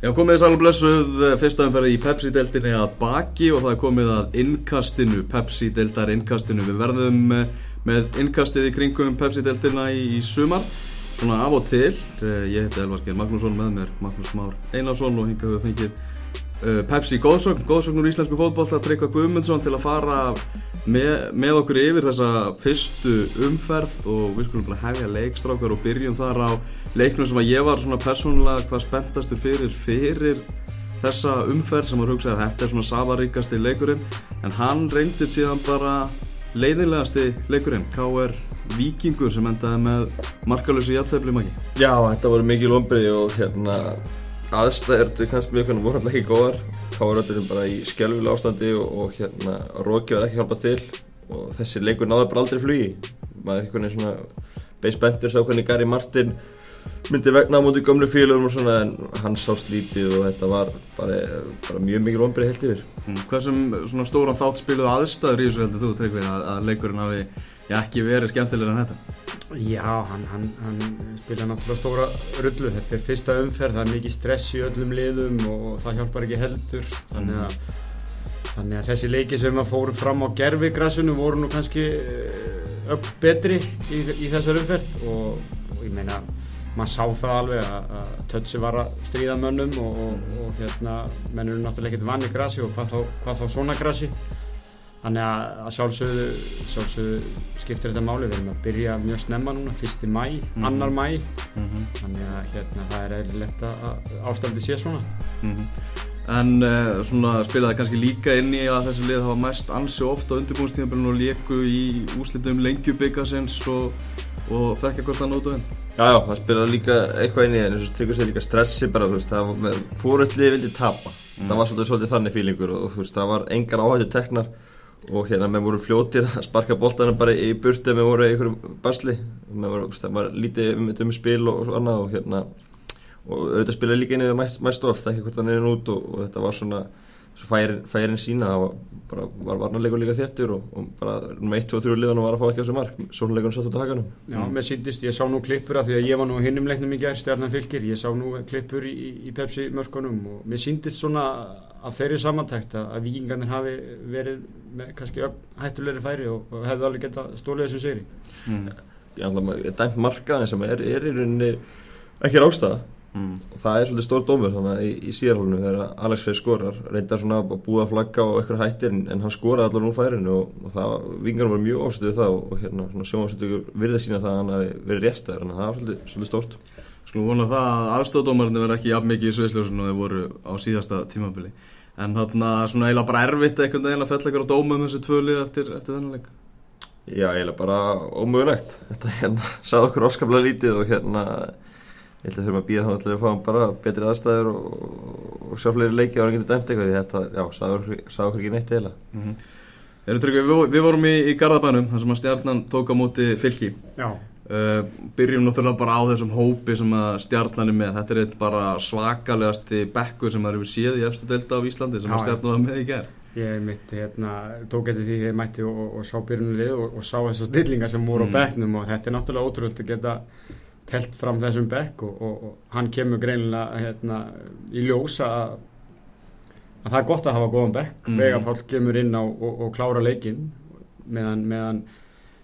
Já, komið þess alveg blessuð fyrsta umferði í Pepsi-deltinni að baki og það er komið að innkastinu, Pepsi-deltar innkastinu. Við verðum eh, með innkastið í kringum Pepsi-deltina í, í sumar, svona af og til. Eh, ég heiti Elvar Geir Magnússon með mér, Magnús Már Einarsson og hingað við fengið uh, Pepsi góðsögn, góðsögn úr íslensku fótboll að Tryggva Guðmundsson til að fara með, með okkur yfir þessa fyrstu umferð og við skulum bara hefja leikstrákar og byrjum þar á leiknum sem að ég var svona persónulega hvað spenntastur fyrir fyrir þessa umferð sem að hugsa að þetta er svona safaríkasti leikurinn en hann reyndi síðan bara leiðilegasti leikurinn K.R. Vikingur sem endaði með markalösu jæftæfli maki Já, þetta voru mikið lombriði og hérna aðstæður til kannski mjög kannu voru alltaf ekki góðar Káaröldurum bara í skjálfilega ástandi og, og hérna Róki var ekki hjálpað til og þessi leikur náði bara aldrei flugi maður er einhvern veginn svona base bendur sá hvernig Gary Martin myndi vegna á mútið gömlu félagum og svona en hann sá slítið og þetta var bara, bara mjög mikið lombrið helt yfir mm, Hversum svona stóran þátt spiluðu aðstæður í þessu heldur þú, Tryggvið, að, að leikurinn hafi ekki verið skemmtilegur en þetta? Já, hann, hann, hann spila náttúrulega stóra rullu. Þetta er fyrsta umferð, það er mikið stress í öllum liðum og það hjálpar ekki heldur. Þannig að, þannig að þessi leiki sem að fóru fram á gerfigrassinu voru nú kannski eh, upp betri í, í þessar umferð og, og ég meina, maður sá það alveg að Tötsi var að stríða mönnum og, og, og hérna, mennur náttúrulega ekkert vanni grassi og hvað þá, hvað þá svona grassi. Þannig að sjálfsögðu, sjálfsögðu skiptir þetta máli, við erum að byrja mjög snemma núna, fyrst í mæ, mm -hmm. annar mæ, mm -hmm. þannig að hérna, það er eðlilegt að ástandi sé svona. Mm -hmm. En uh, svona spilaði kannski líka inn í að þessi lið hafa mest ansi ofta undirbúinstíðanbjörn og leku í úslitum lengjubikasins og, og þekkja hvort það nótu henn? Já, já, það spilaði líka eitthvað inn í henn, þess að tryggur sér líka stressi bara, þú veist, það fóröldliði vildi tapa, það var svolítið, svolítið þannig fílingur og þú veist, það var engar áhættu teknar og hérna með voru fljótir að sparka boltanum bara í burti með voru einhverjum basli. Með voru, það var lítið um, um spil og, og annað og hérna og auðvitað spilaði líka inn í það mæst, mæst of það ekki hvort hann er inn út og, og þetta var svona færin, færin sína það var, bara, var varnarleikur líka þéttur og, og bara um 1, 2 og 3 liðan var að fá ekki á þessu mark. Sónuleikunum satt út á hakanum Já, mér síndist, ég sá nú klippur af því að ég var nú hinnum leiknum í gerð, stjarnan fylgir ég sá nú klippur í, í Pepsi mörkunum og mér síndist svona að þeirri samantækt að vikingarnir hafi verið með kannski hættulegri færi og, og hefði alveg gett að stóla þessum séri mm. Ég ætla að dæmt markaðin sem er, er í rauninni ekki rástaða mm. og það er svolítið stór dómur þannig í, í síðarhólunum þegar Alex Frey skorar reyndar svona að búa flagga og eitthvað hættir en, en hann skoraði allar nú færinu og, og það vikingarnir var mjög ástuðið það og, og hérna svona sjónvarstökur virðið sína það að hann hafi verið réstaður en það var svolítið, svolítið stórt. Skulum vona það að aðstóðdómarinn verði ekki jafn mikið í Sviðsljósun og þeir voru á síðasta tímabili. En þarna svona eiginlega bara erfitt einhvern veginn að fell ekkert á dóma um þessu tvölið eftir, eftir þennan Já, eiginlega bara ómögulegt. Þetta hérna, sagði okkur óskaplega lítið og hérna ég held að þurfum að býða þá allir að fá bara betri aðstæður og, og sjá fleiri leiki á hann getur dæmt eitthvað því þetta, já, sagði okkur ekki neitt eiginlega. Mm -hmm. við, við vorum í, í Garðabænum þar sem að stjarnan tók á móti fylki. Já. Uh, byrjum náttúrulega bara á þessum hópi sem að stjarnan er með, þetta er eitt bara svakalegasti bekkur sem það eru séð í eftir delta á Íslandi sem já, að stjarnan var með í gerð Ég mitt, hérna, tók eftir því ég mætti og, og, og sá byrjunulið og, og sá þessar stillingar sem voru mm. á bekknum og þetta er náttúrulega ótrúlega að geta telt fram þessum bekk og hann kemur greinilega hérna, í ljósa að, að það er gott að hafa góðan bekk, mm. Vegapál kemur inn á og klára leikin meðan, meðan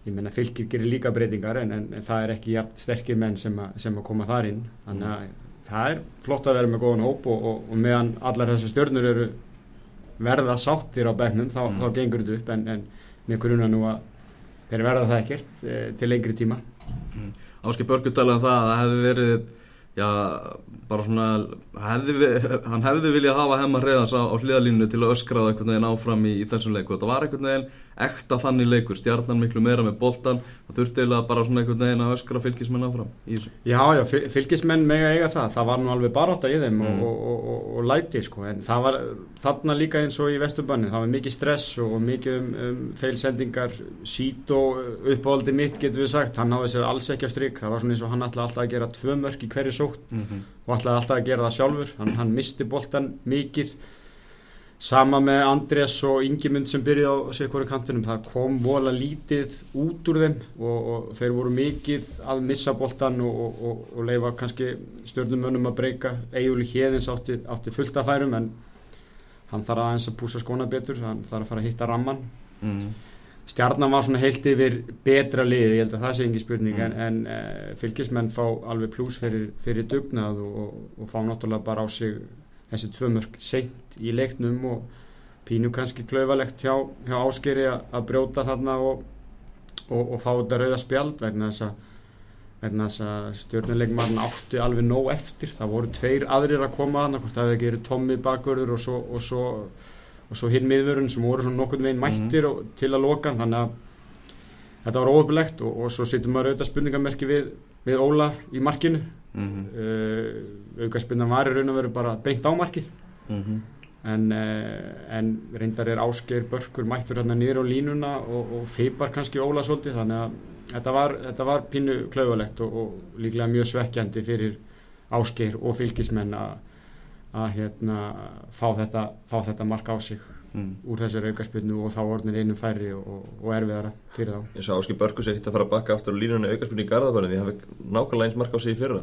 ég menna fylgir gerir líka breytingar en, en, en það er ekki jægt sterkir menn sem, a, sem að koma þar inn þannig að það er flott að vera með góðan hóp og, og, og meðan allar þessu stjórnur eru verða sáttir á bennum þá, mm. þá gengur þetta upp en, en með grunna nú að þeir verða það ekkert e, til lengri tíma mm. Áskil Börgur talaði um það að það hefði verið já, bara svona hefði, hann hefði viljað hafa hemmar reyðans á, á hliðalínu til að öskraða einhvern veginn áfram í, í þessum leiku þetta var einhvern veginn ekta þannig leikur stjarnan miklu meira með boltan það þurfti eiginlega bara svona einhvern veginn að öskra fylgismenn áfram Já, já, fylgismenn mega eiga það það var nú alveg baróta í þeim mm. og, og, og, og læti sko, en það var þarna líka eins og í vesturbannin það var mikið stress og mikið um, um feilsendingar, sít og uppáhaldi mitt getur við sagt, hann hafði sér alls ekki á stryk, það var svona eins og hann ætlaði alltaf að gera tvö mörk í hverju sótt mm -hmm. og ætlaði alltaf að gera það sjálfur, hann, hann misti boltan mikið sama með Andrés og Ingimund sem byrjuði á sér hverju kantinum það kom vola lítið út úr þeim og, og þeir voru mikið að missa boltan og, og, og leifa kannski stjórnumönnum að breyka Egil Hjeðins átti, átti fullt af færum en hann þarf aðeins að púsa skona betur hann þarf að fara að hitta ramman mm. stjarnan var svona heilt yfir betra liði, ég held að það sé engi spurning Mm. en, en uh, fylgismenn fá alveg plús fyrir, fyrir dugnað og, og fá náttúrulega bara á sig þessi tvö mörg seint í leiknum og pínu kannski klaufalegt hjá, hjá áskeri að að brjóta þarna og, og, og fá þetta rauða spjald vegna þess að vegna þess að stjórnuleikmann átti alveg nóg eftir, það voru tveir aðrir að koma hvort það hefði verið Tommy bakverður og svo, og svo, og svo hinn miðurinn sem voru svona nokkurn veginn mættir og, til að loka þannig að þetta var óöfulegt og, og svo sittum maður auðvitað spurningamerki við, við Óla í markinu. Mm uh, aukarspinnan var í raun og veru bara beint á markið -hmm. en, uh, en reyndar er Ásgeir Börkur mættur hérna nýr á línuna og, og feipar kannski Óla svolítið þannig að þetta var, þetta var pínu klaufalegt og, og líklega mjög svekkjandi fyrir Ásgeir og fylgismenn að að hérna fá þetta, fá þetta mark á sig Mm. úr þessari aukarspinnu og þá orðin einu færri og, og erfiðara fyrir þá Ég sá Áski Börkus ekkert að fara að bakka aftur á línunni aukarspunni í Garðabæni því hann fekk nákvæmlega eins mark á sig í fyrra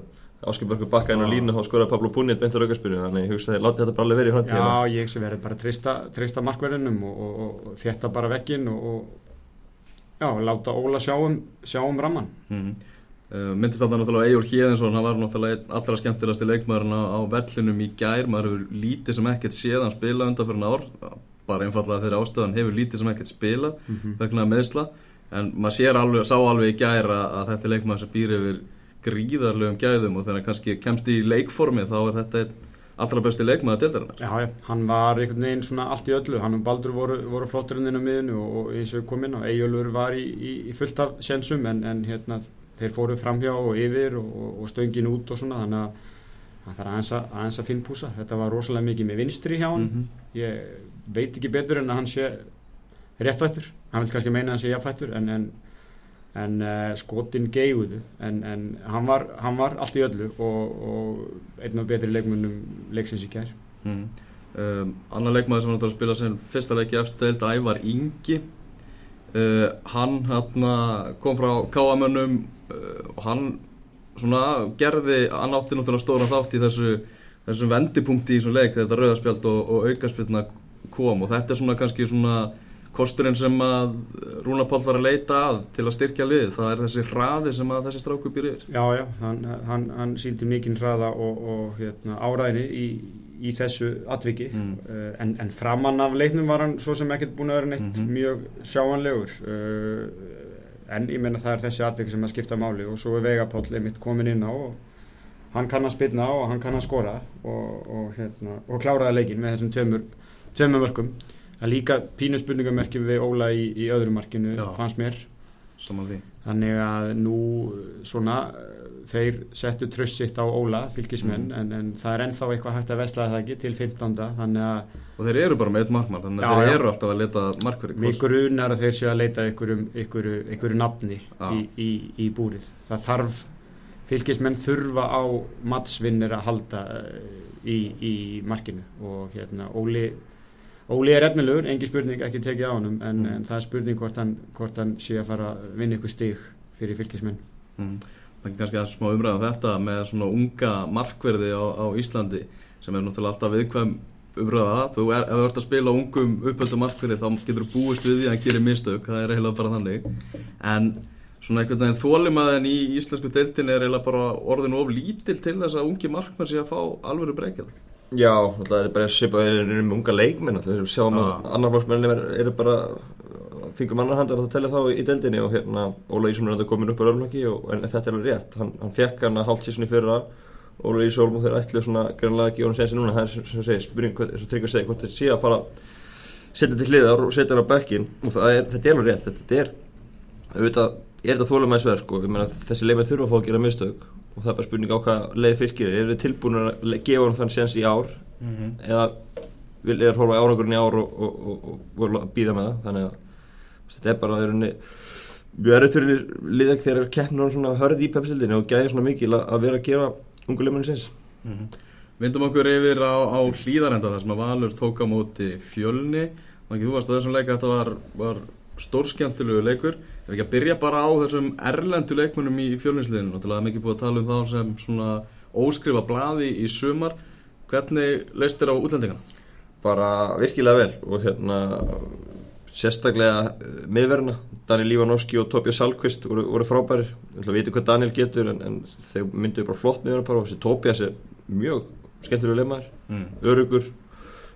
Áski Börkur bakkaði inn á línu og skoraði Pablo Punit beint á aukarspunni þannig ég hugsaði láti þetta bara alveg verið í framtíðina Já, ég sem verið bara að treysta, treysta markverðinum og, og, og, og þétta bara veggin og, og já, láta Óla sjá um, sjá um ramman Mm. Uh, myndist þarna náttúrulega Egil Hjeðinsson hann var náttúrulega allra skemmtilegasti leikmaðurinn á, á vellinum í gær. Maður hefur lítið sem ekkert séð hann spila undan fyrir ár. Bara einfallega þeirri ástöðan hefur lítið sem ekkert spila vegna meðsla en maður sér alveg, sá alveg í gær að, að þetta leikmaður sem býr yfir gríðarlegum gæðum og þegar hann kannski kemst í leikformi þá er þetta allra besti leikmaður deildarinnar. Já, já, hann var einhvern veginn svona allt í öllu. Hann og Baldur voru, voru flotturinn inn á miðinu og, eins og kom inn og Eyjólfur var í, í, í fullt af sensum en, en hérna þeir fóru framhjá og yfir og, og, stöngin út og svona þannig að hann þarf aðeins að, aðeins að finnpúsa þetta var rosalega mikið með vinstri hjá hann Mhm. ég veit ekki betur en að hann sé réttvættur, hann vil kannski meina að hann sé jafnfættur en, en, en uh, skotin geiguðu en, en hann, var, hann var allt í öllu og, og einn af betri leikmunum leiksins í kær Mm. Um, annar leikmaður sem var náttúrulega að spila sem fyrsta leiki deild Ævar Ingi. Uh, hann hana, kom frá káamönnum uh, og hann svona gerði, hann átti náttúrulega stóran þátt í þessu þessum vendipunkti í þessum leik þegar þetta rauðarspjald og, og aukarspjaldna kom. Og þetta er svona kannski svona kosturinn sem að Rúna Páll var að leita að til að styrkja lið, það er þessi hraði sem að þessi stráku býr yfir Já, já, hann, hann, hann síndi mikinn hraða og, og hérna, áræðinni í, í þessu atviki Mm. uh, en, en framann af leiknum var hann svo sem ekkert búin að vera neitt Mhm. mjög sjáanlegur uh, en ég meina það er þessi atviki sem að skipta máli og svo er Vegapáll einmitt komin inn á og hann kann að spilna og hann kann að skora og, og, hérna, og kláraða leikin með þessum tveimur, tveimur mörkum það er líka pínu spurningamerki við Óla í, í öðru markinu Já. fannst mér saman því Þannig að nú svona þeir settu tröst sitt á Óla, fylgismenn, Mm. en, en það er ennþá eitthvað hægt að vesla það ekki til 15. Þannig að og þeir eru bara með eitt markmann þannig að Já, þeir eru alltaf að leta markverði mig grunar að þeir séu að leita einhverju, nafni Já. í, í, í búrið. Það þarf, fylgismenn þurfa á matsvinnir að halda eh, í, í markinu og hérna Óli, Óli er efnilegur, engi spurning ekki tekið á honum, en, Mm. en það er spurning hvort hann, hvort hann sé að fara að vinna ykkur stig fyrir fylgismenn. Mm. Það er kannski að smá umræða um þetta með svona unga markverði á, á Íslandi sem er náttúrulega alltaf viðkvæm umræða þú er, ef þú ert að spila á ungum uppöldu markverði þá getur þú búist við því að hann gerir mistök það er eiginlega bara þannig en svona einhvern veginn þólimaðin í íslensku deildin er eiginlega bara orðin of lítil til þess að ungi markmenn sé að fá alvöru breykjað Já, alltaf þetta er bara svipað þeir eru með unga leikmenn alltaf, sjáum að Já. annar flokksmenn eru, eru bara fengum annar handar að telja þá í, deildinni og hérna Óla Ísson er þetta komin upp á röflöki og en þetta er alveg rétt, hann, hann fekk hann að hálft sísunni fyrra. Óla Ísson og þeir ætlu svona grannlega að gefa hann sensi núna, það er sem sem segir, spurning og Tryggvar segir, hvort þeir sé að fara setja til hliðar og setja hann á bekkin og það er, þetta er alveg rétt, þetta er auðvitað, er þetta þólumæðsverk og ég meina þessi leifin þurfa að fá að gera mistök og það er bara spurning á hvað leið fylgir er, eru þið tilbúin að gefa hann þann sens í ár? Eða vil er horfa í árangurinn í ár og, og, og, og, býða með það? Þannig að þetta er bara við erum fyrir liðeg þegar keppnur svona hörð í pepsildinni og gæði svona mikil að, að vera að gera ungu leifmenni sens Vindum okkur yfir á, á hlýðarenda þar sem að Valur tók á móti fjölni. Þannig að þú varst á þessum leik að þetta var, var stórskjöntilegu leikur Ef ekki að byrja bara á þessum erlendu leikmunum í fjölninsliðinu Náttúrulega er mikið búið að tala um þá sem svona óskrifa blaði í sumar. Hvernig leist þér á útlendingana? Bara virkilega vel og hérna sérstaklega eh, miðverðina. Daniel Lívanovski og Tobjörn Salkvist voru, voru frábærir. Við veitum hvað Daniel getur en, en þeir mynduðu bara flott miðverðina og þessi Tobjörn er mjög skemmtilega lemaður mm. örugur,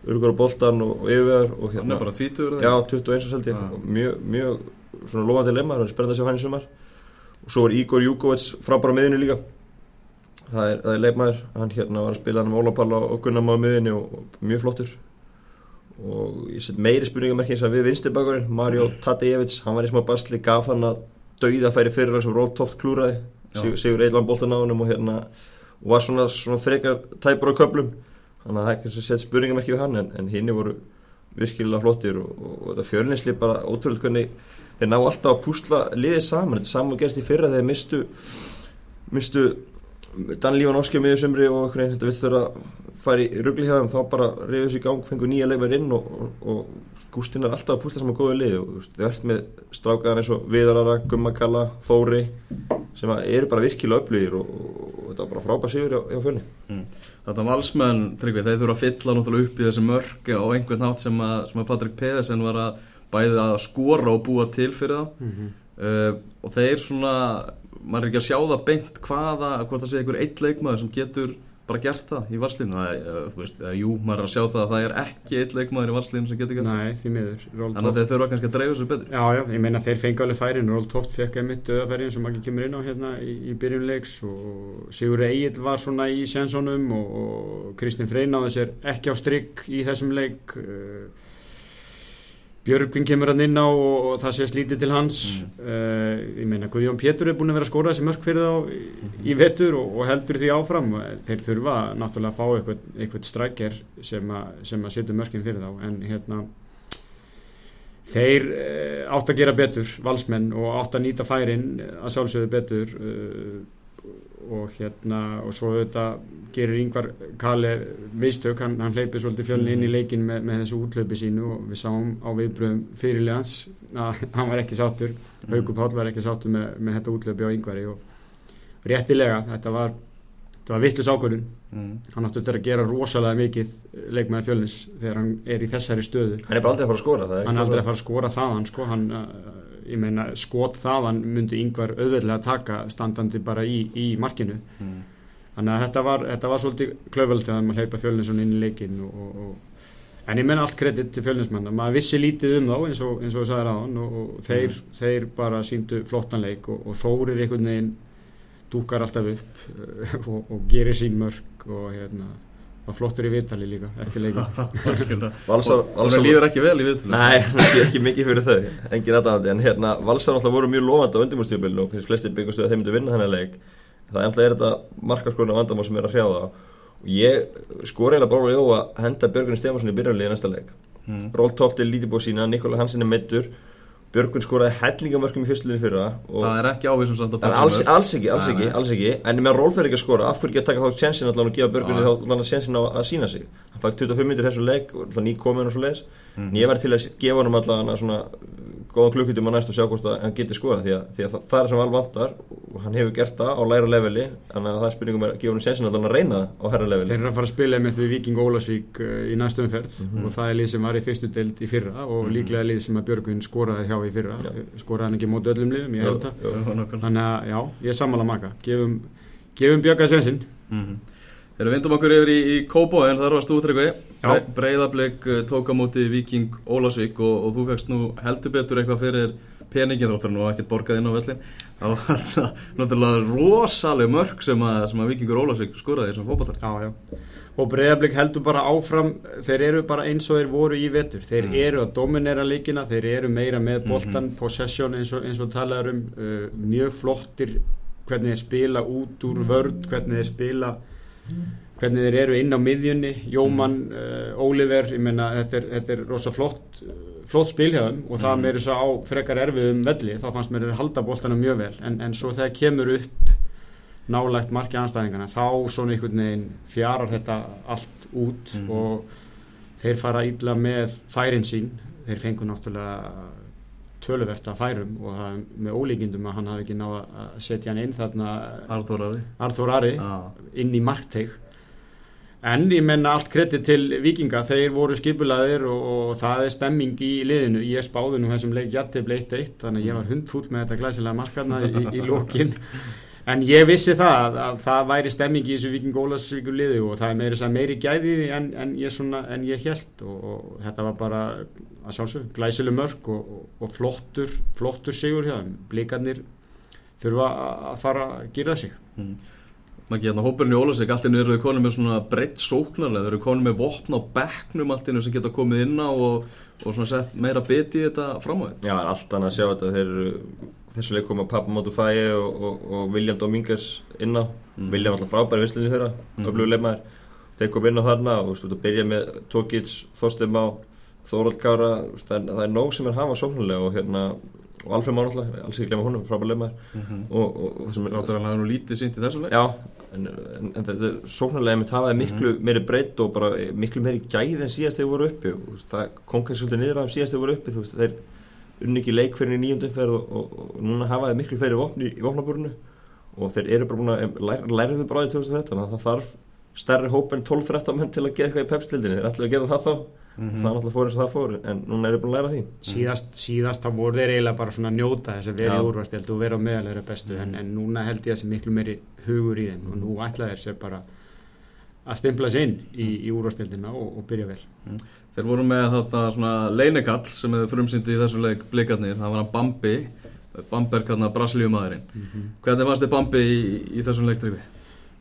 örugur á boltan og, og yfirvegar og hérna, hann er bara 20 já, 21 seldi ah. mjög, mjög svona lofandi lemaður og spennandi að sjá hann í sumar. Og svo var Igor Júkovits frábæra miðinu líka. Það er, er leifmaður, hann hérna var að spila hann um Ólapalla og Gunnar maður miðinu og, og mjög flottur. Og ég set meiri spurningamerki eins og við vinstirbakkurinn Mario Tadejevits, hann var í smá basli gaf hann að dauða færi fyrir sem Rótoft klúraði, Sigur, Sigur Eilvan bóltan á hann og hérna og var svona, svona frekar tæpur á köplum þannig að það er að setja spurningamerki við hann en, en hinn voru virkilega flottir og, og, og þetta fjörninsli bara ótrúlega hvernig þeir ná alltaf að púsla liðið saman, þetta saman gerst í fyrra þegar mistu mistu Dan Lívan Óskja miður semri og hvernig þetta vilt vera fara í rugglíðhæðum þá bara reyður sér í gang, fengur nýja leifar inn og, og, og Gústin er alltaf að púsla saman góða lið og þau ert með strákaðan eins og Viðarara, Gummakalla, Þóri sem eru bara virkilega upplýðir og, og þetta er bara frábært sigur hjá, hjá fjölni. Mm. Þetta valsmenn, þeir þurfa að fylla náttúrulega upp í þessi mörg á einhvern nátt sem að, sem að Patrik Pedersen var að bæði að skora og búa til fyrir það mm -hmm. uh, og þeir svona, maður er ekki að sjá það beint hvaða, hvort það sé einhver eitt leikmaður sem getur bara gert það í varslinu það er, uh, veist, uh, jú, maður er að sjá það að það er ekki eitt leikmaður í varslinu sem getur gert Nei, því miður Þannig að þeir þurfa kannski að dreifa svo betur. Já, já, ég meina þeir fengi alveg færin. Ról Tóft fekk einmitt döðafærin sem ekki kemur inn á hérna í, í byrjunleiks og Sigur Egil var svona í sensónum og, og Kristinn Freynáðis er ekki á strikk í þessum leik. Uh, Björgvin kemur hann inn á og, og það sé slítið til hans. Mm. uh, ég meina Guðjón Pétur er búin að vera að skóra þessi mörg fyrir þá í, í vettur og, og heldur því áfram. Þeir þurfa náttúrulega að fá eitthvað, eitthvað strækjar sem, sem að setja mörgin fyrir þá. En hérna þeir uh, átt að gera betur valsmenn og átt að nýta færin að sjálfsögðu betur uh, og hérna og svo þetta gerir yngvar Kalle mistök, hann, hann hleypið svolítið fjölni inn í mhm. leikin með, með þessu útlöpi sínu og við sáum á viðbröðum fyrirlegans að hann var ekki sáttur mm. Haugur Pál var ekki sáttur með, með þetta útlöpi á yngvari og réttilega þetta var, var vittlus ákvörðun mm. hann átti að gera rosalega mikið leikmaði fjölnis þegar hann er í þessari stöðu hann er bara aldrei að fara að skora það hann er aldrei að fara að skora þaðan sko, hann ég meina skot þaðan myndi yngvar auðveðlega taka standandi bara í, í markinu mm. þannig að þetta var, þetta var svolítið klöfald þegar maður hleypa fjölninsson inn í leikin og, og, og, en ég menna allt kredit til fjölninsmanna, maður vissi lítið um þá eins og eins þú sagði ráðan og þeir, mm. þeir bara síndu dúkar alltaf upp og gerir sín mörg og hérna var flottur í viðtali líka eftir leikin Valsar líður ekki vel í viðtali. Nei, ekki, ekki mikið fyrir þau engin aðdáðandi, en hérna Valsar alltaf voru mjög lofandi á undimúrstjóðbílinu og flestir byggjast við að þeim myndi vinna hennar leik. Það er alltaf er þetta markarskoruna vandamál sem er að hrjáða og ég skor eiginlega bara á að henda Björgun Stefansson í byrjanlið í næsta leik. Mm. Róltóft er lítið búið sína, Nikola Hansen er meittur Björgun skoraði hellingamörkum í fyrstlunni fyrra Það er ekki ávísum samt að alls, alls ekki, alls ekki, alls ekki. En með Rólf er ekki að skora, af hverju ekki að taka þá sjensin allavega og gefa Björgunni þá allavega sjensin á að sína sig? Hann fætt 25 minnir þessu leik, ný komin og svo leiðis mm. En ég var til að gefa hann allavega svona góðan klukkutum að næst og sjá hvort að hann getur skora því að, því að það er sem val vantar og hann hefur gert það á læra leveli þannig að það er spurningum að gefa hann sensin að hann reyna það á herra leveli. Þeir eru að fara að spila með því Viking Ólasvík eh, í næstu umferð mm -hmm. og það er lið sem var í fyrstu deild í fyrra og mm -hmm. líklega lið sem að Björgun skoraði hjá í fyrra ja. skoraði hann ekki móti öllum liðum, ég held það þannig að já, ég er sammála maka gefum, gefum Björga sensin mm -hmm. Breiðarbleik eh, tók á móti Viking Ólasvík og, og þú fegst nú heldur betur eitthvað fyrir peningin þáttur nú ekkert borgað inn á völlin það var það náttúrulega rosalega mörg sem að, sem að Vikingur Ólasvík skurraði þessum fókbaltar Já, já, og Breiðarbleik heldur bara áfram þeir eru bara eins og þeir voru í vettur þeir mm. eru að dominera líkina þeir eru meira með mhm. boltan, mm -hmm. possession eins og, og talaður um uh, mjög flottir hvernig þeir spila út úr vörd hvernig þeir spila hvernig þeir eru inn á miðjunni Jóman, uh, eh, Óliver ég menna þetta er, þetta er rosa flott flott spilhjáðum og það mm. með þess að á frekar erfiðum velli þá fannst mér að halda bóltana mjög vel en, en svo þegar kemur upp nálægt marki anstæðingana þá svona einhvern veginn fjarar þetta allt út Mhm. og þeir fara illa með færin sín þeir fengu náttúrulega töluvert að færum og það með ólíkindum að hann hafi ekki náða að setja hann inn þarna Arþóraði Arþór Ari. Ah. inn í markteig en ég menna allt kredit til vikinga, þeir voru skipulaðir og, og það er stemming í liðinu. Ég spáði nú þessum leik jætti bleitt eitt þannig ég var hundfúll með þetta glæsilega markarna í, í lókin en ég vissi það að, að það væri stemming í þessu viking Ólasvíkur liði og það er meiri, meiri gæði í því en, en ég, ég held og, og þetta var bara að sjálfsög glæsileg mörk og, og, og flottur flottur sigur hjá þeim, blikarnir þurfa að fara að gera sig Maki, hérna hópurinn í Ólasvík, allt innu eru þau konum með svona breytt sóknarlega, þau eru konum með vopn á bekknum allt innu sem geta komið inn á og, og svona sett meira biti í þetta fram á því. Já, það er allt annað að sjá þetta þeir eru þessu leik koma Pappa Mótu Fæi og, og, og William Dominguez inn á Mm. William alltaf frábæri vinslinni fyrra mm. Mhm. öflugur leikmaður þeir kom inn á þarna og þú veist, þú byrja með Tókits, Þorstum á Þórald veist, það er, það er nóg sem er hafa sóknulega og hérna og Alfred Már alltaf, alls ekki glemma honum, frábæri leikmaður. Mm -hmm. og, og, og það sem er Ráttur að hann nú lítið sínt í þessu leik. Já, en, en, en þetta er sóknarlega mitt hafaði miklu meiri breytt og bara miklu meiri gæði en síðast þegar voru uppi. Og það kom kannski svolítið niður af síðast þegar voru uppi þú veist, þeir unni ekki leik fyrir í nýjöndu ferð og, og, og núna hafaði miklu fleiri vopni í vopnabúrinu og þeir eru bara búin að lær, læriðu bara á því 2013 að það þarf stærri hóp en 12-13 menn til að gera eitthvað í pepstildinni þeir ætlu að gera það þá, Mhm. það er náttúrulega fór eins og það fór en núna eru búin að læra því. Síðast, síðast þá voru þeir eiginlega bara svona að njóta þess að vera í úrvastild og vera á meðalega bestu en, en núna held ég að sé miklu meiri hugur í þeim og nú ætla þeir sér bara að stimpla sér inn í, í úrvastildina og, og byrja vel. Þeir voru með þetta svona leinekall sem hefur frumsýndu í þessu leik blikarnir, það var hann Bambi, Bamberg hann að Brasilíumadurinn. Hvernig fannst þið Bambi í, í þessum leiktrifi?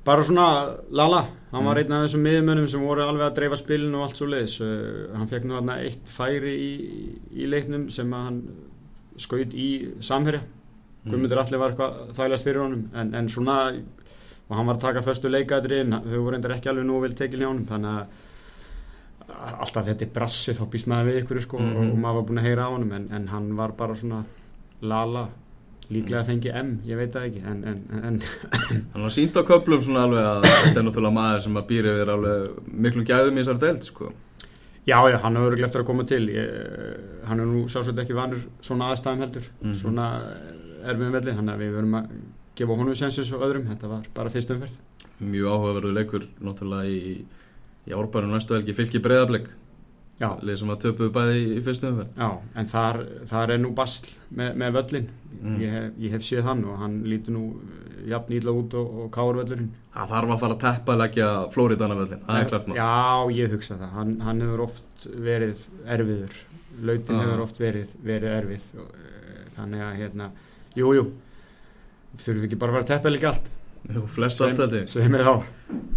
Bara svona Lala, hann var einn af þessum miðmönnum sem voru alveg að dreifa spilinu og allt svo leiðis uh, hann fekk nú þarna eitt færi í, í leiknum sem að hann skaut í samherja. Guðmundur allir var eitthvað þælast fyrir honum en, en svona og hann var að taka förstu leikadriðin þau voru reyndar ekki alveg nú vel tekil hjá honum þannig að alltaf þetta er brassi þá býst maður við ykkur sko, Mhm. og, og maður var búin að heyra á honum en, en hann var bara svona lala líklega að fengi M, ég veit það ekki en, en, en Hann var sínt á köplum svona alveg að þetta er náttúrulega maður sem að býra yfir alveg miklu gæðum í þessar deild, sko. já já, hann hefur örugglega eftir að koma til. Ég, hann er nú sjálfsveit ekki vanur svona aðstæðum heldur, Mhm. svona erfiðum velli, þannig að við verum að gefa honum sensus og öðrum, þetta var bara fyrst umferð. Mjög áhugaverðu leikur náttúrulega í, í árbærum næstu helgi fylki breyðablik, lið sem að töpuðu bæði í, fyrstu umferð. Já, en þar, þar er nú basl með, með völlin Mm. ég, hef, ég hef séð hann og hann lítur nú jafn ítla út og, og káur völlurinn Það þarf að fara að teppa að leggja Flóridana völlin, það er klart maður. Já, ég hugsa það, hann, hann hefur oft verið erfiður lautin Já. hefur oft verið, verið erfið og, e, þannig að hérna jú, jú, þurfum við ekki bara að fara að teppa líka allt Jú, flest allt þetta.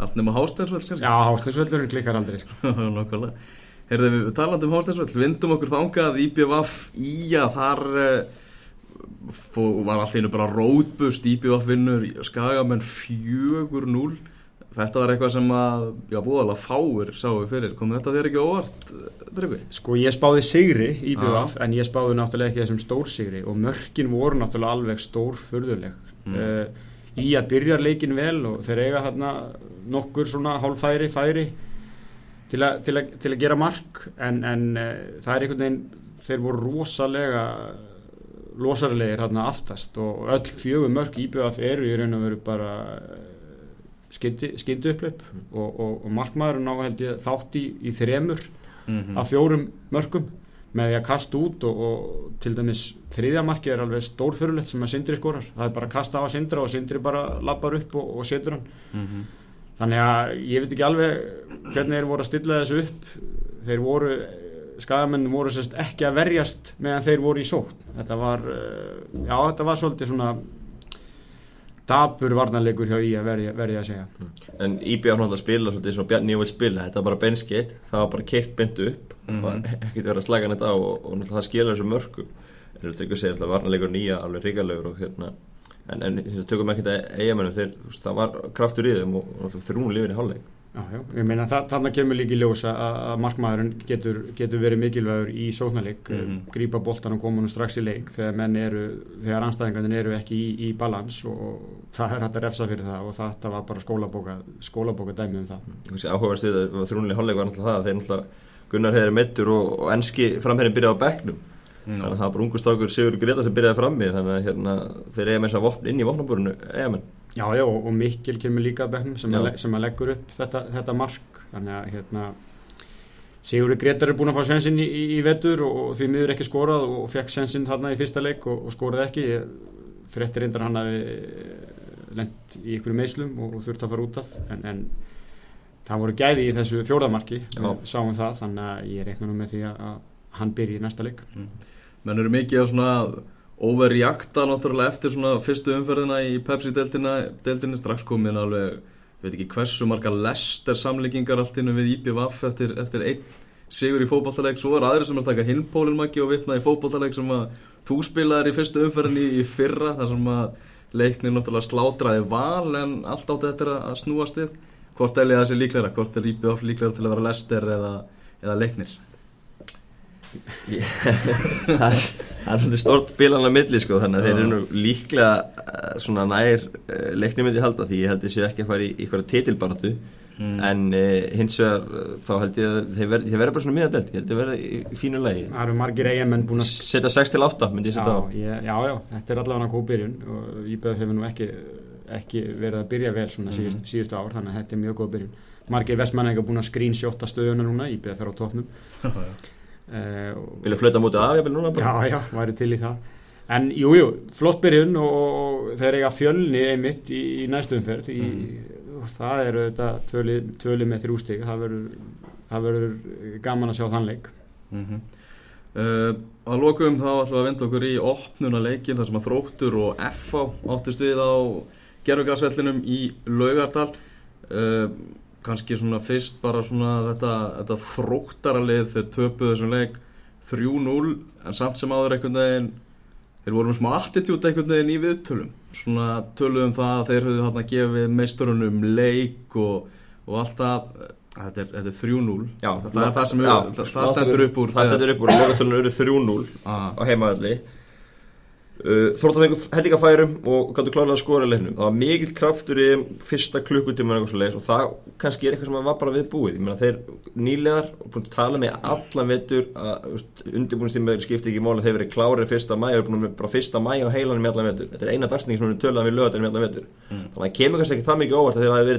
Allt nema Hásteinsvöll kannski. já, hástinsvöllurinn klikkar aldrei sko. Nákvæmlega. Heyrðu við talandi um Hásteinsvöll, vindum okkur þangað IBVF í að þar uh, fó, var allt einu bara rótbust IBVF vinnur skagamenn 4-0 Þetta var eitthvað sem að, já, búðalega fáir sáu fyrir. Kom þetta þér ekki óvart, Tryggvi? Sko ég spáði sigri í BVF en ég spáði náttúrulega ekki þessum stór sigri og mörkin voru náttúrulega alveg stór furðuleg Mm. uh, í að byrja leikin vel og þeir eiga hérna nokkur svona hálfæri færi til, a, til, a, til að gera mark en, en uh, það er einhvern veginn þeir voru rosalega losarlegir hérna aftast og öll fjögur mörk í BVF eru í raun og veru bara skyndi, skyndi upplöp og, og, og markmaðurinn á held ég þátt í, í þremur Mm af fjórum mörgum með því að kasta út og, og til dæmis þriðja marki er alveg stórfyrulegt sem að Sindri skorar. Það er bara að kasta á að Sindra og Sindri bara lappar upp og, og setur hann. -hmm. Þannig að ég veit ekki alveg hvernig þeir voru að stilla þessu upp. Þeir voru skagamenn voru sérst ekki að verjast meðan þeir voru í sótt þetta var, eh, já þetta var svolítið svona dabur varnarleikur hjá í að verja, verja að segja. En IBF náttúrulega spila svolítið svona Bjarni Jóvel spila, þetta var bara benskeitt það var bara keirt beint upp Mhm. og ekkert verið að slaga hann þetta á og, og náttúrulega það skilur þessu mörgum en þú tekur sér alltaf varnarleikur nýja alveg ríkalegur og hérna en, en tökum ekki þetta eigamennum veist, það var kraftur í þeim og, og þrjúnu lifir í hálfleik Já, já, ég meina þa þarna kemur líki ljós að, að markmaðurinn getur, getur verið mikilvægur í sóknarleik, mm -hmm. grípa boltan og koma nú strax í leik þegar menn eru, þegar anstæðingarnir eru ekki í, í balans og það er hægt að refsa fyrir það og þetta var bara skólabóka, skólabóka dæmi um það. Þessi áhugaverð stuð að þrjúnlega hálfleik var náttúrulega það að þeir náttúrulega Gunnar hefur mittur og, og enski framherrin byrjaði á bekknum mm. Þannig að það var bara ungustákur Sigur Greta sem byrjaði frammi þannig að hérna, þeir eiga með þess að vopn inn í vopnabúrunu eiga Já, já, og Mikkel kemur líka að bekknum sem, sem að leggur upp þetta, þetta mark. Þannig að hérna Sigurður Gretar er búin að fá sensin í, í, í vettur og, og því miður ekki skorað og fekk sensin þarna í fyrsta leik og, og skoraði ekki. Frettir reyndar hann að lend í ykkur meðslum og, og þurft að fara út af. En, en það voru gæði í þessu fjórðamarki við sáum það, þannig að ég reikna nú með því að hann byrji í næsta leik. Mm. Menn eru mikið á svona overreakta náttúrulega eftir svona fyrstu umferðina í Pepsi-deltinni strax komin alveg, veit ekki hversu marga lester samleikingar allt innum við IPVF eftir, eftir einn sigur í fókbaltaleg svo er aðri sem er að taka hinpólinn maki og vitna í fókbaltaleg sem að þú spilaðir í fyrstu umferðinni í fyrra þar sem að leikni náttúrulega slátraði val en allt átti þetta að snúast við. Hvort er það sér líklæra, hvort er IPVF líklæra til að vera lester eða, eða leiknir það er svolítið stort bílan á milli sko þannig að þeir eru nú líklega uh, svona nær leikni myndi halda því ég held þessu ekki að fara í ykkur titilbaratu mm. en uh, hins vegar þá held ég að þeir verða ver bara svona miðadelt, ég held að verða í, fínu lagi. Það eru margir eigamenn búin að setja 6-8 myndi ég setja á. ég, Já, já, þetta er allavega góð byrjun og Íbjöð hefur nú ekki, ekki verið að byrja vel svona mm. síðust, síðustu ár þannig að þetta er mjög góð byrjun. Margir vestmann hefur búin að screenshotta stöðuna núna Íbjöð fer á topnum Vilja flöta mútið af, ég vil núna bara? Já, já, væri til í það. En jújú, jú, flott byrjun og, og þeir eiga fjölni einmitt í, í næstu umferð. Í, mm. það eru þetta töli með þrjústík það verður gaman að sjá þann leik. Mm -hmm. uh, Að lokum þá ætlum við að venda okkur í opnuna leikin þar sem að þróttur og FA áttist við á gerðugarsvellinum í Laugardal. Uh, kannski svona fyrst bara svona þetta, þetta þróttaralið þeir töpuð þessum leik 3-0 en samt sem áður einhvern veginn þeir voru með smá attitút einhvern veginn í viðtölum. Svona töluðum það að þeir höfðu þarna gefið meisturunum leik og, og alltaf þetta er, er 3-0 það það það, það stendur upp úr það stendur upp úr, lögatölunum eru 3-0 ah. á heimaðalli Uh, Þróttanfengur hellikafærum og gætu klálega að skora leiknum. Það var mikil kraftur í fyrsta klukkutíma og það kannski er eitthvað sem var bara viðbúið. Ég meina þeir nýlegar og búin að tala með allan vettur að undirbúinistímaður skipti ekki móla þeir verið klárið fyrsta mæ og er búin með bara fyrsta mæ og heilanum í allan vettur. Þetta er eina dagsning sem við töluðum við lögatum í allan vettur. Mm. Þannig að kemur kannski ekki það mikið óvart að þeir hafi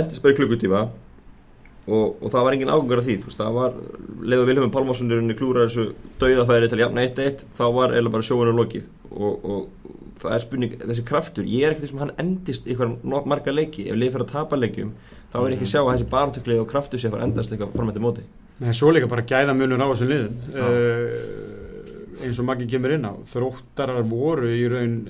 verið og og, það var engin ágangar af því veist, það var, leiðu Vilhelm Pálmarssonurinn klúra þessu dauðafæri til jafn 1-1 þá var eða bara sjóinu lokið. Og, og það er spurning, þessi kraftur ég er ekkert sem hann endist ykkur marga leiki. Ef leið fyrir að tapa leikjum þá er ekki sjá að þessi barntökli og kraftur sé að fara endast eitthvað framöndi móti. Er svo líka bara gæða munur á þessum liðum. Uh, eins og Maggi kemur inn á þróttarar voru í raun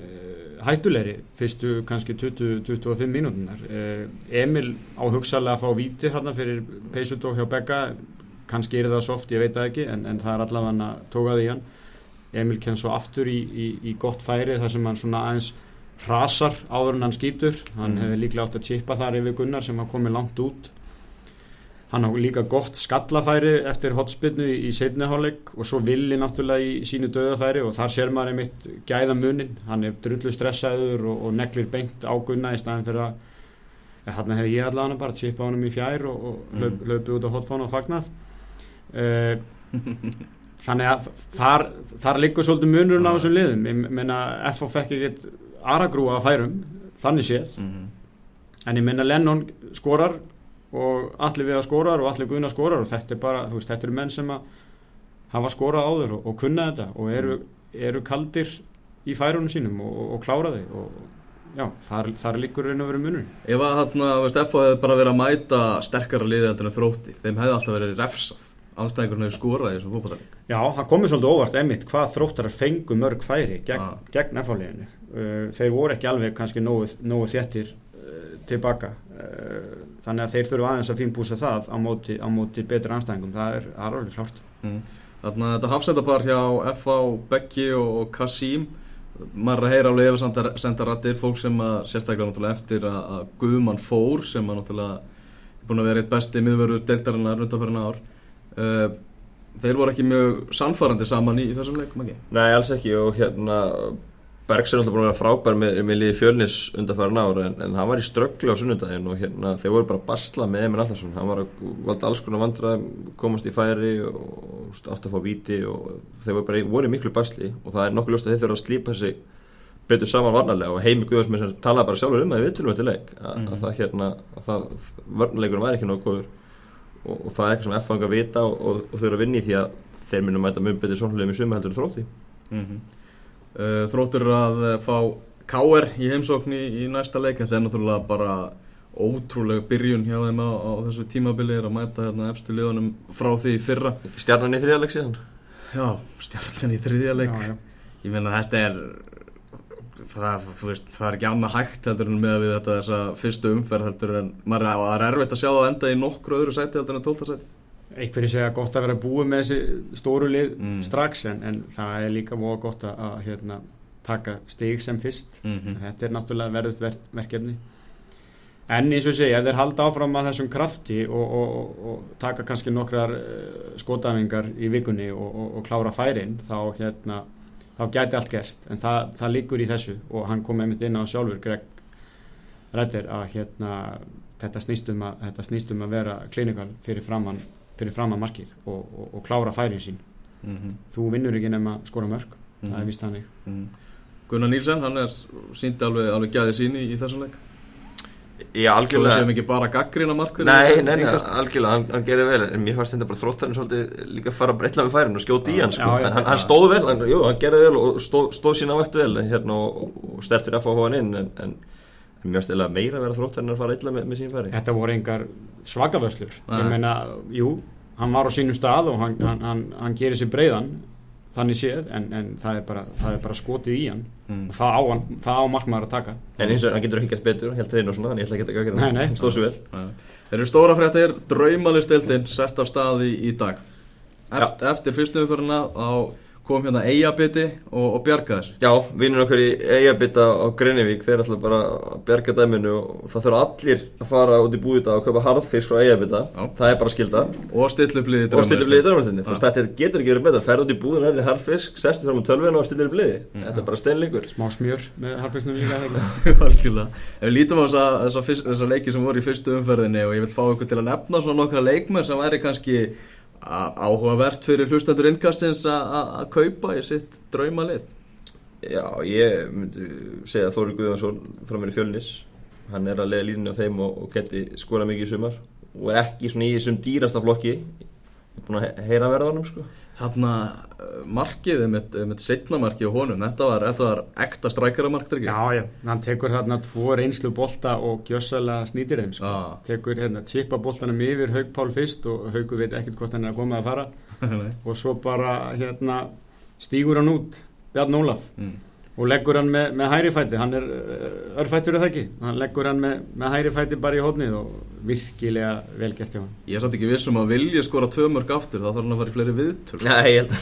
hættulegri fyrstu kannski 20-25 mínútunar eh, Emil á hugsalega að fá víti þarna fyrir Peisudók hjá Begga. Kannski er það soft, ég veit það ekki en, en það er allavega hann að tóka því hann. Emil kenn svo aftur í, í, í gott færi þar sem hann svona aðeins rasar áður en hann skýtur. Hann mm. hefði líklega átt að chippa þar yfir Gunnar sem hafa komið langt út hann á líka gott skallafæri eftir hotspinnu í, setniháleik og svo villi náttúrulega í sínu döðafæri og þar sér maður einmitt gæða munin hann er drullu stressaður og, og neglir beint á gunna í staðin fyrir að hann hefði ég allavega bara chipa honum í fjær og, og mm. hlaup, hlaupið út á hotfánu og fagnað. Uh, þannig að þar, þar liggur svolítið munurinn á þessum liðum. Ég menna FF fekk ekkert aragrúa að færum þannig séð. Mm. en ég menna Lennon skorar og allir við að skorar og allir guðna skorar og þetta er bara, þú veist, þetta eru menn sem að hafa skorað áður og, og kunna þetta og eru, eru kaldir í færunum sínum og, og klára þig og já, þar, þar líkur raun og verið munur Ef að hérna, veist, FO hefði bara verið að mæta sterkara liði eftir þrótti, þeim hefði alltaf verið refsað. Anstæðingurinn hefur skorað í þessum fólkvallarleik Já, það komið svolítið óvart emitt hvað þróttarar fengu mörg færi gegn, ah. gegn FO-leginu uh, þeir voru ekki alveg kannski nógu, nógu þéttir tilbaka uh, þannig að þeir þurfu aðeins að fínbúsa það á móti, á móti betur anstæðingum, það er alveg klart mm. Þannig að þetta hafsendapar hjá F.A. Beggi og Kasím maður er að heyra alveg eftir senda rættir fólk sem að sérstaklega eftir að, að Guðmann fór sem að náttúrulega er búin að vera eitt besti miðveru deildarinnar undanferðina ár uh, þeir voru ekki mjög samfarrandi saman í, í þessum leikum ekki? Nei, alls ekki og hérna Bergs er alltaf búin að vera frábær með, með liði fjölnis undanfæran ára en, en hann var í strögglu á sunnundaginn og hérna þeir voru bara að basla með Emil Allarsson hann var að valda alls konar vandra komast í færi og átt að fá viti og þeir voru bara voru miklu basli og það er nokkuð ljóst að þeir þurfa að slípa sig betur saman varnarlega. Og heimi Guðarsmið sem talaði bara sjálfur um að við viljum þetta leik að, mm að það hérna að það varnarleikurum væri ekki nokkuð góður. Og, og það er eitthvað sem F fanga að vita og, og, og þau eru að vinni því að þeir myndu mæta mjög betur sónlega með suma heldur þrótti. Mm -hmm. Uh, þróttur að uh, fá K.R. í heimsókn í, í næsta leik. Þetta er náttúrulega bara ótrúlega byrjun hjá þeim á, á þessu tímabili er að mæta hérna efstu liðunum frá því fyrra. Stjarnan í þriðaleg síðan? Já, stjarnan í þriðaleg ég meina þetta er það, veist, það er ekki annað hægt heldur en með við þetta þessa fyrstu umferð heldur en maður er erfitt að sjá það enda í nokkru öðru sæti heldur en tólta sæti einhverju segja gott að vera búið með þessi stóru lið mm. strax en, en það er líka móða gott að, að hérna, taka stig sem fyrst mm -hmm. þetta er náttúrulega verðut ver verkefni en eins og segja, ef þeir halda áfram að þessum krafti og, og, og, og taka kannski nokkrar uh, skotafingar í vikunni og klára færin þá, hérna, þá gæti allt gerst en það, það líkur í þessu og hann kom einmitt inn á sjálfur Greg Redder að hérna, þetta snýstum að, þetta snýstum að vera klinikal fyrir framann fyrir fram að markið og, og, og klára færin sín mm -hmm. þú vinnur ekki nema skora mörg mm -hmm. það er mhm. vist hannig mm -hmm. Gunnar Nílsen, hann er síndi alveg, alveg gæðið síni í, í þessum leik Já, algjörlega Svo séum ekki bara gaggrina markur Nei, nei, nei, algjörlega, hann, hann gerði vel en mér fannst þetta bara þróttarinn svolítið líka að fara breytla með færin og skjóti í hann sko. já, já, hann, hann stóð vel, hann, jú, hann gerði vel og stóð, stóð sína vættu vel hérna, og, og stertir að fá hann inn en, en mjög stila meira að vera þróttarinn að fara illa með, með sín færi. Þetta voru engar svakavöslur ég meina, jú hann var á sínum stað og hann, hann, hann, hann gerir sér breiðan þannig séð en, en það, er bara, það er bara skotið í hann. Mm. og það á, það á markmaður að taka. En eins og hann getur gett betur, helt reyna og svona þannig ég ætla ekki að gera það, hann stóð svo vel. Þeir eru stóra fréttir, draumalistildin sett af staði í dag. Eft, Eftir fyrstumföruna á kom hérna Eyjabiti og, og bjarga þess Já, vinnur okkur í Eyjabita á Greinivík, þeir ætla bara að bjarga dæminu og það þurfa allir að fara út í búið og köpa harðfisk frá Eyjabita. Það er bara skilda og stillubliði drömmarstindi þetta getur ekki verið betra, ferð út í búið og nefnir harðfisk, sestur fram á tölvinu og stillir bliði mm. þetta er bara steinlingur Smá smjör með harðfisknum líka Ef við lítum á þessa leiki sem voru í fyrstu umferðinni og ég vil fá ykkur til að nefna svona nokkra leikmenn sem væri kannski áhugavert fyrir hlustandur innkastins að kaupa í sitt draumalið. Já, ég myndi segja að Þóri Guðvarsson frá mér í fjölnis hann er að leiða línni á þeim og, og geti skora mikið í sumar og er ekki svona í þessum dýrasta flokki ég er búin að heyra verðanum sko Hanna eh, markið með, með setna markið á honum, þetta var, þetta var ekta strækjaramark, ekki? Já, já, hann tekur hérna tvo reynslu bolta og gjössalega snýtir þeim, sko. Ah. Tekur hérna tippa boltanum yfir Haug Pál fyrst og Haugu veit ekkert hvort hann er að koma að fara og svo bara hérna stígur hann út, Bjarn Ólaf. Mm og leggur hann með, með hæri fæti. Hann er eh, örfættur eða ekki? Hann leggur hann með, með hæri fæti bara í hótnið og virkilega velgert hjá hann Ég er samt ekki vissum að vilja skora tvö mörg aftur. Þá þarf hann að fara í fleiri viðtöl. Nei, ég held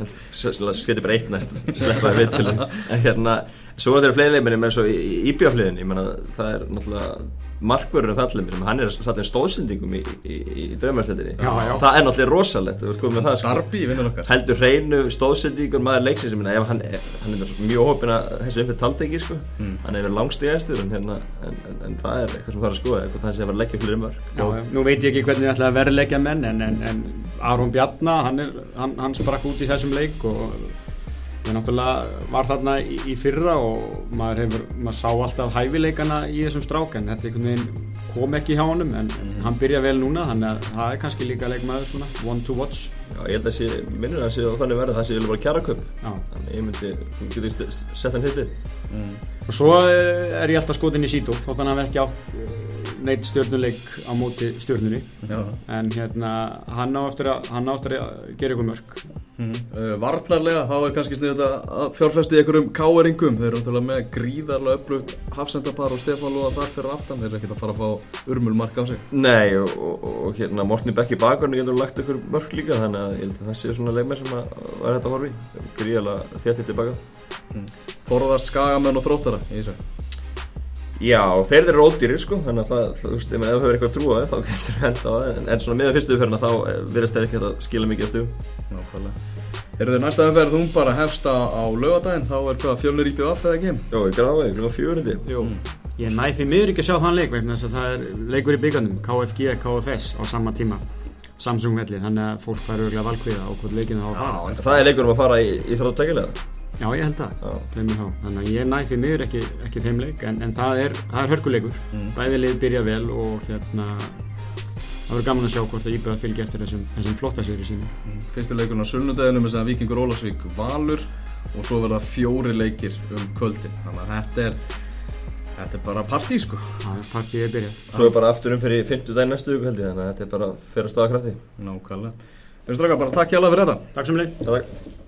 að hann sketi bara eitt næst. Sleppaði viðtöl en hérna, svo er þetta fleiri leiminn eins og í íbjáfliðin, ég menna það er náttúrulega markverður af þallum hann er satt einn stóðsendingum í, í, í draumarsletinni það er náttúrulega rosalegt það, sko. heldur hreinu stóðsendingur maður leiksins hann, hann er mjög hópin að þessu umfyrir taldegi sko. mm. hann er langstíðastur en, hérna, en, en, en það er eitthvað sem það er að skoða eitthvað það sé að vera leggja fyrir umvar Nú veit ég ekki hvernig það ætla að vera leggja menn en Aron Bjarnar hann, hann sprakk út í þessum leik og Ég náttúrulega var þarna í, í fyrra og maður, hefur, maður sá alltaf hæfileikana í þessum strák en þetta kom ekki hjá honum en mm. hann byrja vel núna þannig að það er kannski líka leikmaður svona one to watch. Já ég held að það sé minnur að það sé þannig verða það sé bara kjara köp þannig ég myndi, þú getur sett hann hitti mm. Og svo eh, er ég alltaf skotin í sítu þótt hann hafi ekki átt eh, neitt stjórnuleik á móti stjórnunni en hérna hann á eftir að, á eftir að gera ykkur mörg mm -hmm. uh, Varnarlega þá er kannski sniðið að fjárfæsti ykkur um káeringum. Þeir eru náttúrulega með gríðarlega upplugt hafsendapar og Stefán Lóða þar fyrir aftan. Þeir eru ekkert að fara að fá urmulmark á sig. Nei og, og, og hérna Mortni Bekki Bakarni getur lagt ykkur mörg líka þannig að ég held að það séu svona leikmið sem að vera þetta horfi gríðarlega þéttið tilbaka mm. forðast skagamenn og þróttara í þessu Já, þeir eru ódýrir sko, þannig að það, þú veist, ef þú hefur eitthvað trú á það, þá getur þú henda á það, en, en svona með fyrstu umferðina þá eh, virðist þeir ekki að skila mikið að stugum. Nákvæmlega Eru þið næsta umferð þú bara hefst á, á lögadaginn þá er hvað fjölnir í BF eða ekki? Jó, ég gráði, ég glúma fjörundi. Jú, ég næ því miður ekki að sjá þann leik vegna þess að það er leikur í byggandum KFG, KFS á sama tíma Samsung velli, þannig að fólk fær örgulega valkviða á hvort leikinu þá að fara Það er leikur um að fara í, í þróttækilega. Já, ég held þá. þannig að ég næ því miður ekki, ekki þeim leik en, en það er, það er hörkuleikur. Mm. bæði lið byrja vel og hérna það verður gaman að sjá hvort að Íbjöða fylgja eftir þessum, þessum flotta séri sínu Fyrsti leikurinn á sunnudeginu með þess að Víkingur Ólasvík Valur og svo verða fjóri leikir um kvöldin þannig að þetta er þetta er bara partí sko. Það er partíið er byrjað. Svo er bara aftur um fyrir 50 daginn næstu viku held ég, þannig að þetta er bara fyrir að staða krafti. Nákvæmlega. Við strákar bara takk hjá alveg fyrir þetta. Takk sem Takk.